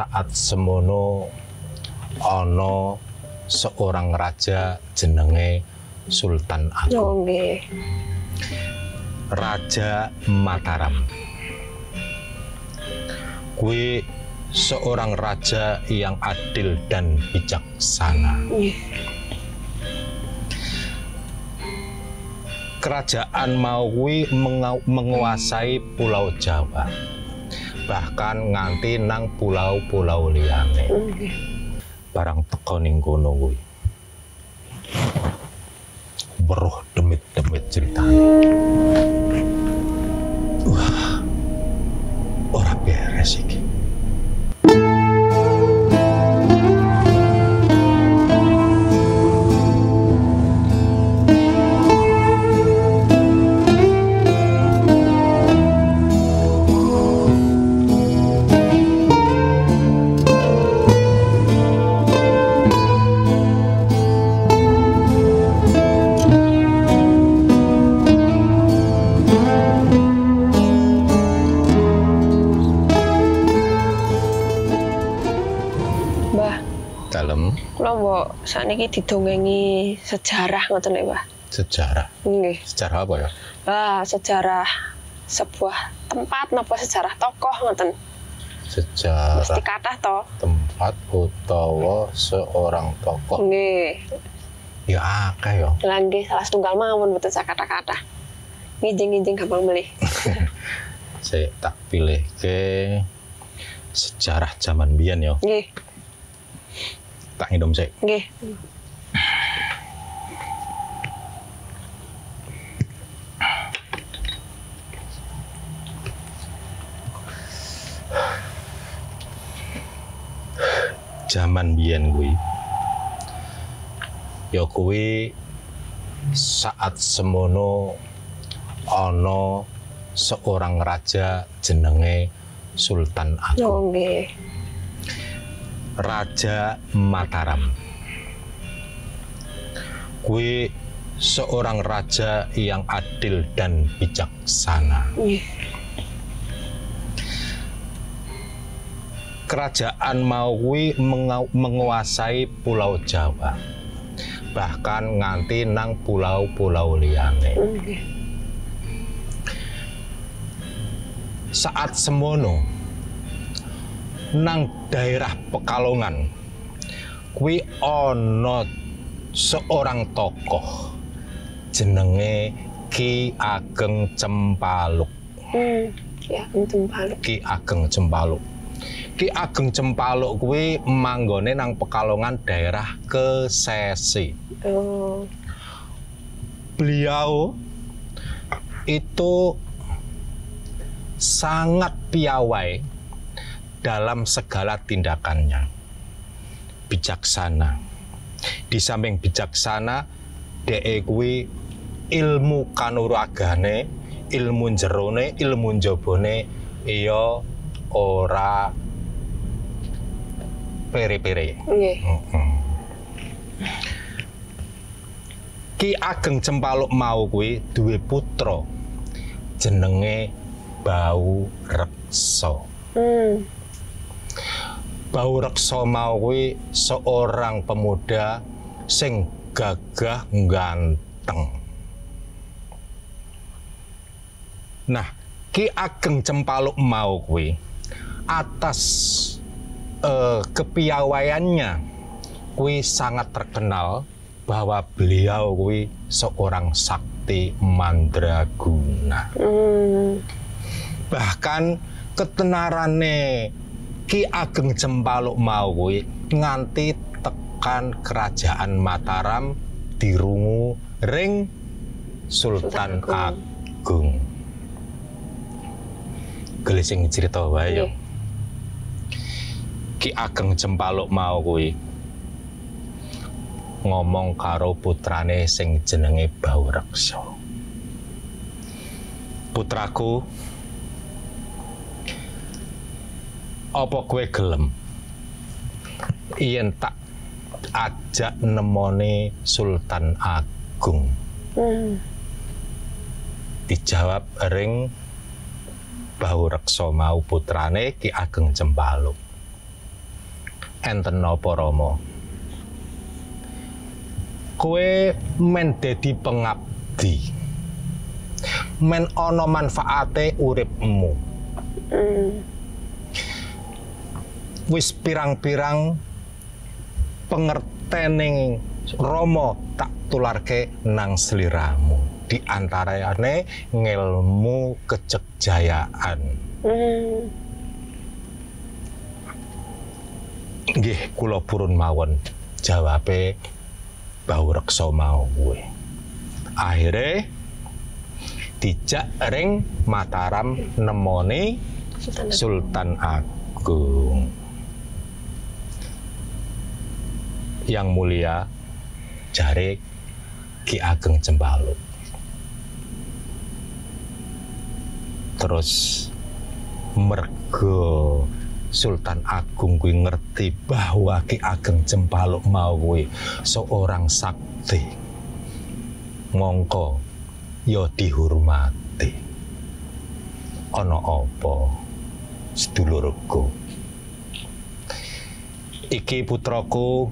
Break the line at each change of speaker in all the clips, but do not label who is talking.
saat semono ana seorang raja jenenge Sultan Agung. Raja Mataram. Kui seorang raja yang adil dan bijaksana. Kerajaan mau kui menga- menguasai Pulau Jawa. Bahkan nganti nang pulau-pulau liyane. Barang teko ning kono kuwi. Beruh demit-demit ceritanya.
Mbok sakniki didongengi sejarah ngoten lho, Mbah.
sejarah.
Nggih.
Sejarah apa ya?
Ah, sejarah sebuah tempat napa sejarah tokoh ngoten. Mesti
Sejarah
kathah to.
tempat utawa seorang tokoh.
Nggih.
Ya akeh ya.
Lah nggih salah setunggal mawon mboten sak kata-kata. Ngijing-ngijing gampang melih.
Saya tak pilih ke sejarah zaman biyen ya.
Nggih,
Tak ngidom sik.
nggih.
Zaman biyen kuwi. Ya kuwi saat semono ana seorang raja jenenge Sultan Agung.
Oh, nggih.
Raja Mataram. Kui seorang raja yang adil dan bijaksana. Kerajaan mau kui menga- menguasai Pulau Jawa. Bahkan nganti nang pulau-pulau.
Nggih.
Saat semono nang daerah Pekalongan kuwi ana seorang tokoh jenenge Ki Ageng Cempaluk.
Hmm. Untung palu.
Ki Ageng Cempaluk. Ki Ageng Cempaluk kuwi manggone nang Pekalongan daerah Kesesi.
Oh.
Beliau itu sangat piawai dalam segala tindakannya. Bijaksana. Di samping bijaksana, dhek kuwi ilmu kanuragane, ilmu jerone, ilmu njabane iya ora pere-pere.
Nggih.
Ki Ageng Cempaluk mau kuwi duwe putra jenenge Bau Reksa.
Hmm.
Bau Reksa mau kuwi seorang pemuda sing gagah ganteng. Nah, Ki Ageng Cempaluk mau kuwi atas eh, kepiawaiannya kuwi sangat terkenal bahwa beliau kuwi seorang sakti mandraguna.
Hmm.
Bahkan ketenarane Ki Ageng Cempaluk mau kuwi nganti tekan kerajaan Mataram dirungu ring Sultan
Sultan Agung.
Agung. Gelising cerita wae.
Nggih.
Ki Ageng Cempaluk mau kuwi ngomong karo putrane sing jenenge Baureksa. Putraku, apa kowe gelem yen tak ajak nemoni Sultan Agung?
Hmm.
Dijawab ring Baureksa mau putrane Ki Ageng Cempaluk. enten napa Rama kowe men dadi pengabdi men ana manfaate uripmu
Hmm.
Wis pirang-pirang pengertening Rama tak tularke nang sliramu. Di antarane ngelmu kecegjayaan
Hmm.
nggih kula purun mawon. Jawabe bau reksa mau kuwe. Akhire dijak ring Mataram nemoni
Sultan.
Sultan Agung yang mulia jare Ki Ageng Cembaluk. Terus mergo Sultan Agung kuwi ngerti bahwa Ki Ageng Cempaluk mau seorang sakti. Mongko ya dihormati. Ana apa? Sedulurku. Iki putraku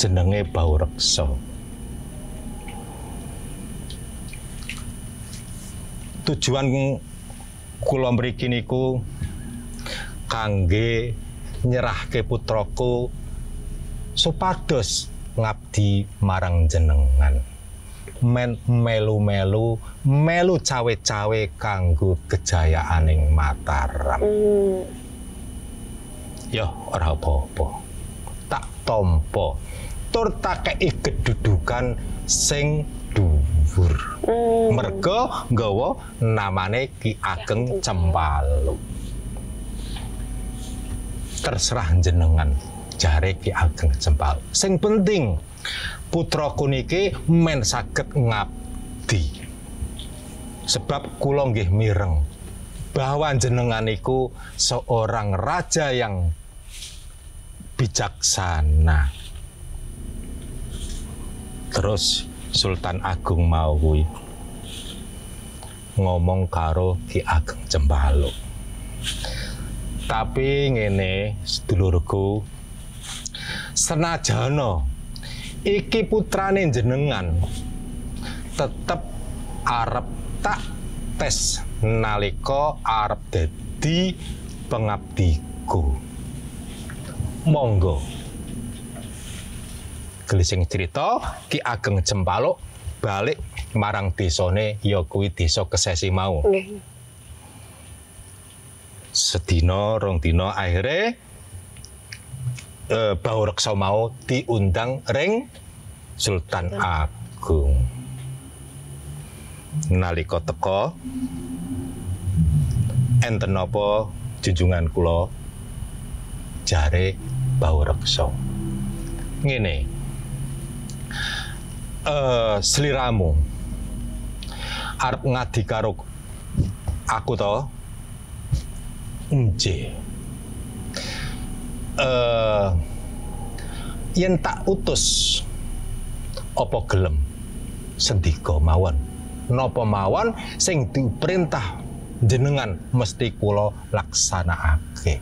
jenenge Baureksa tujuan kula mriki niku kangge nyerahke putraku supados ngabdi marang jenengan. Melu-melu melu cawe-cawe kanggo kejayaaning Mataram.
Hmm.
ya ora apa-apa. Tak tompo tur tak kei kedudukan sing dhuwur.
Hmm.
mergo nggawa namane Ki Ageng Cempaluk terserah jenengan jare Ki Ageng Cempaluk sing penting putraku niki men saged ngabdi. Sebab kula nggih mireng bahwa jenengan seorang raja yang bijaksana terus Sultan Agung mau kuwi ngomong karo Ki Ageng Cembaluk. Tapi ngene sedulurku senajana iki putrane jenengan tetep arep tak tes nalika arep dadi pengabdiku. Monggo gelising cerita Ki Ageng Cempaluk balik marang desane ya kuwi desa kesesi mau.
Nggih.
Sedina rong dina akhire eh, Bau Reksa mau diundang ring Sultan Agung. Nalika teka enten napa junjungan kula jare Bau Reksa. Ngene. Eh sliramu arep ngadi karo aku to Nje. Eh yen tak utus apa gelem sendika mawon. Napa mawon sing diperintah jenengan mesti kula laksanakake.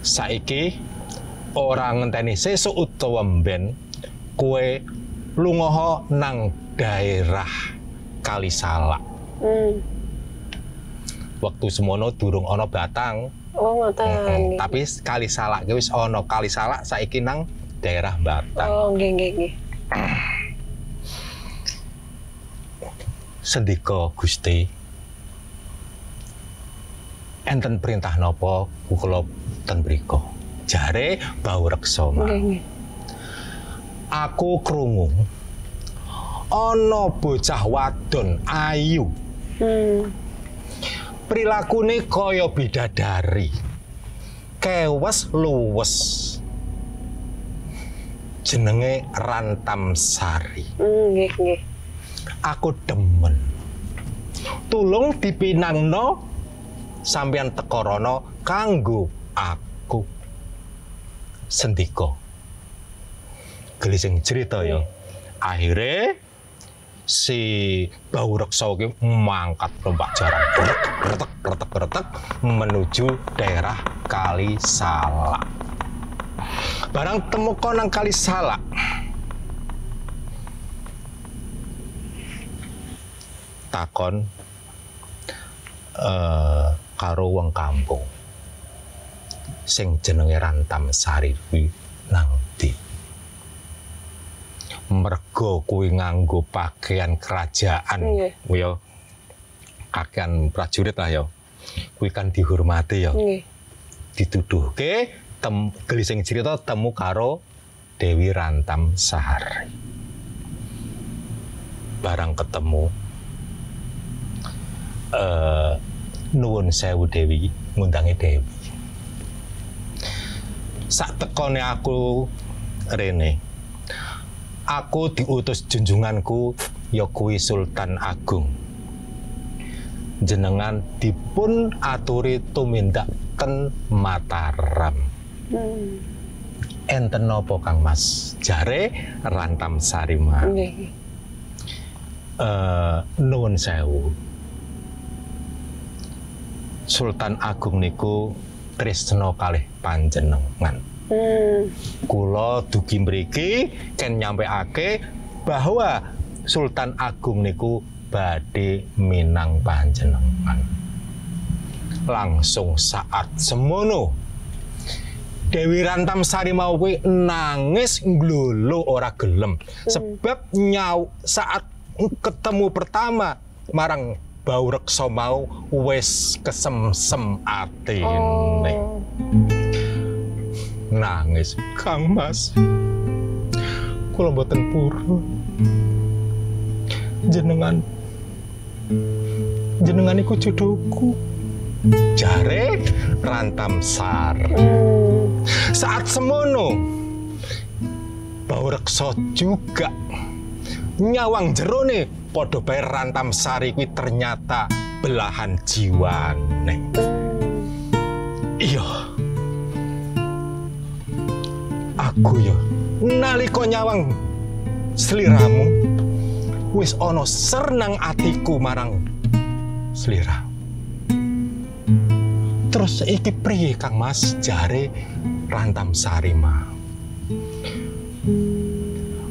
Saiki ora ngenteni sesuk utawa mben kue lungaha nang daerah Kalisalak.
Hmm.
Waktu semono durung ana batang,
Oh, ngoten.
Mm-mm. tapi kali salak wis ana kali salak saiki nang daerah Batang.
Oh, nggih nggih nggih.
Sendika Gusti. Enten perintah napa kula ten mriku? Jare bau reksa. Aku krungu. Ana bocah wadon ayu.
Hmm.
prilakune kaya bidadari. Kewes luwes. Jenenge Rantam Sari.
Nggih nggih.
aku demen. Tulung dipinangno sampeyan teka rono kanggo aku sendika gelising cerita ya akhirnya si bau reksa ki mangkat lompat jaran retek retek retek retek menuju daerah Kali Salak. Barang temukan nang Kali Salak. Takon eh karo wong kampung sing jenenge Rantam Sari kuwi nang ndi? Mergo kuwi nganggo pakaian kerajaan.
Nggih.
ya kakean prajurit lah ya. Kuwi kan dihormati ya.
Nggih.
dituduhke tem gelising cerita temu karo Dewi Rantam Sari. Barang ketemu eh nuwun sewu Dewi ngundangi Dewi sak tekone aku rene. Aku diutus junjunganku ya kuwi Sultan Agung. Jenengan dipun aturi tumindaken Mataram.
Hmm.
enten napa Kang Mas? Jare Rantam Sarima.
Nggih.
eh nuwun sewu. Sultan Agung niku tresna kalih panjenengan
Hmm.
kula dugi mriki ken nyampeake bahwa Sultan Agung niku badhe minang panjenengan. Langsung saat semono Dewi Rantam Sari mau kuwi nangis nglulu ora gelem sebab nyau saat ketemu pertama marang bau reksa mau wis kesemsem atine.
Oh.
nangis. Kang Mas. Kula mboten purun jenengan. Jenengan iku jodohku. Jare rantam sar. Saat semono bau reksa juga. Nyawang jerone padha bae rantam sari kuwi ternyata belahan jiwane iya. Aku ya nalika nyawang sliramu wis ana sernang atiku marang slira terus iki priye Kang Mas? Jare rantam sarima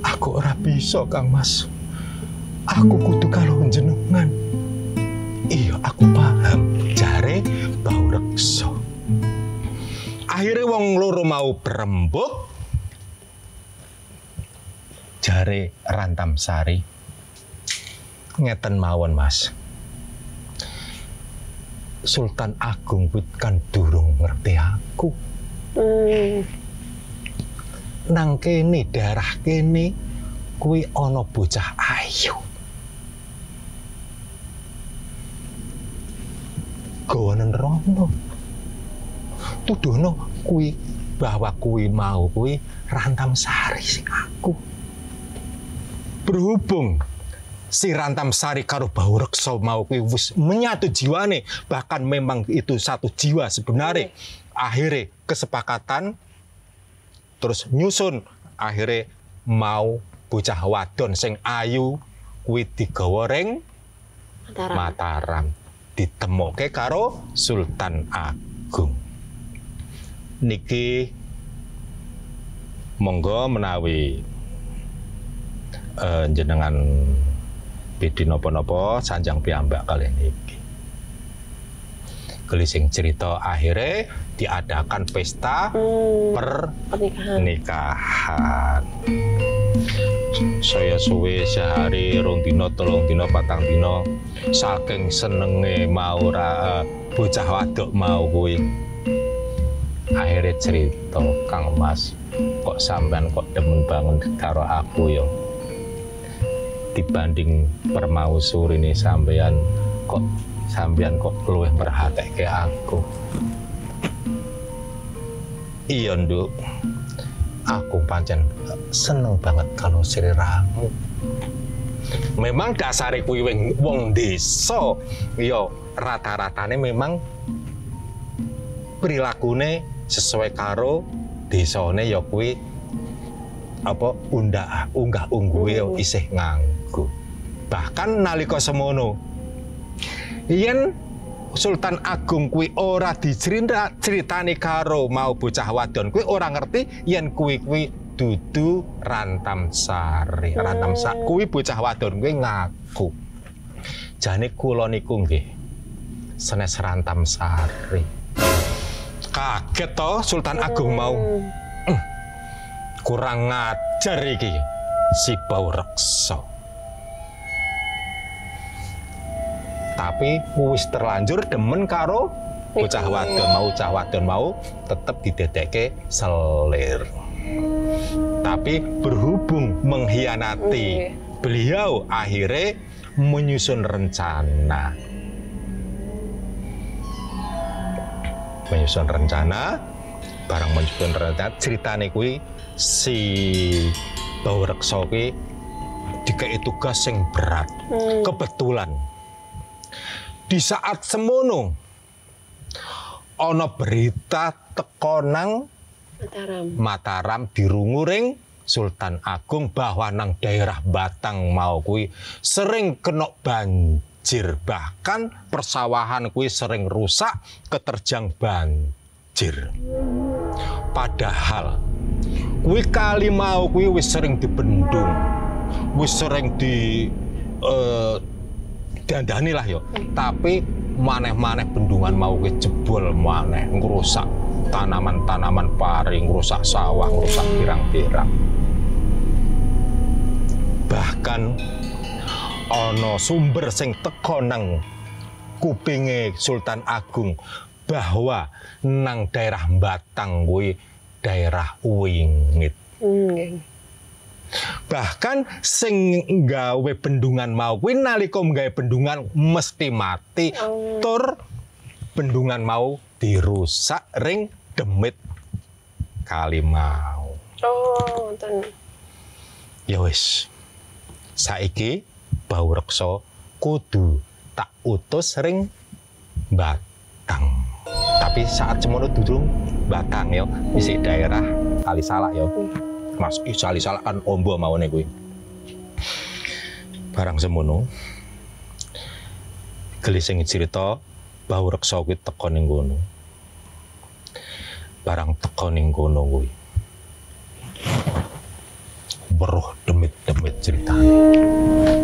aku ora bisa Kang Mas aku kudu karo jenengan. Iya aku paham. Jare bau reksa. Akhirnya wong loro mau berembuk. Jare rantam sari. Ngeten mawon mas. Sultan Agung kuwi kan durung ngerti aku.
Hmm.
nang kene daerah kene kuwi ana bocah ayu gawanen rono. Tuduhno kuwi bahwa kuwi mau kuwi rantam sari sing aku. Berhubung si rantam sari karo bau reksa mau kuwi wis menyatu jiwane bahkan memang itu satu jiwa sebenarnya. Akhirnya kesepakatan terus nyusun akhirnya mau bocah wadon sing ayu kuwi digawa ring
Mataram.
Mataram ditemoke karo Sultan Agung. Niki monggo menawi eh, jenengan bedi nopo-nopo sanjang piyambak kali niki. Gelising cerita akhirnya diadakan pesta
Hmm.
pernikahan.
Pernikahan.
Saya suwe sehari rong dino tolong dino patang dino saking senenge mau ra eh, bocah wadok mau kuwi. Akhirnya cerita Kang Mas kok sampean kok demen bangun karo aku yo dibanding permausur ini sampean kok sampean kok luwih merhatike aku. Iya nduk aku pancen seneng banget kalau sliramu memang dasare kuwi wong desa. Ya rata-ratane memang perilakune sesuai karo desane ya kuwi apa undah unggah ungguhe ya isih nganggo. Bahkan nalika semono yen Sultan Agung kuwi ora dicerita ceritani karo mau bocah wadon kuwi ora ngerti yen kuwi kuwi dudu rantam sari. Rantam sari kuwi bocah wadon kuwi ngaku. Jane kula niku nggih senes rantam sari. Kaget to Sultan Agung mau. "Eh, Kurang ngajar iki si Bau Tapi wis terlanjur demen karo bocah wadon mau cah wadon mau tetep didedekke selir. Tapi berhubung mengkhianati beliau akhirnya menyusun rencana. Menyusun rencana, barang menyusun rencana ceritane kuwi si Bau Reksa kuwi dikei tugas yang berat.
Hmm.
Kebetulan di saat semono ana berita tekonang
Mataram.
Mataram dirunguring Sultan Agung bahwa nang daerah Batang mau kuwi sering kena banjir bahkan persawahan kuwi sering rusak keterjang banjir padahal kuwi kali mau kuwi wis sering dibendung wis sering di eh, dandani lah yo. Tapi maneh-maneh bendungan mau kuwi jebol maneh ngrusak tanaman-tanaman pari ngrusak sawah ngrusak pirang-pirang. Bahkan ana sumber sing teko nang kupinge Sultan Agung bahwa nang daerah Batang kuwi daerah wingit.
Nggih.
Bahkan sing nggawe bendungan mau kuwi nalika nggawe bendungan mesti mati.
Oh.
tur bendungan mau dirusak ring demit kali mau.
Oh, wonten.
ya wis. Saiki bau reksa kudu tak utus ring Batang. Tapi saat semono durung Batang ya isi daerah Kali Salak ya Mas ih, kan ombo maune kuwi barang semono gelising cerita bau reksa kuwi teko ning barang teko ning kono weruh demit-demit ceritane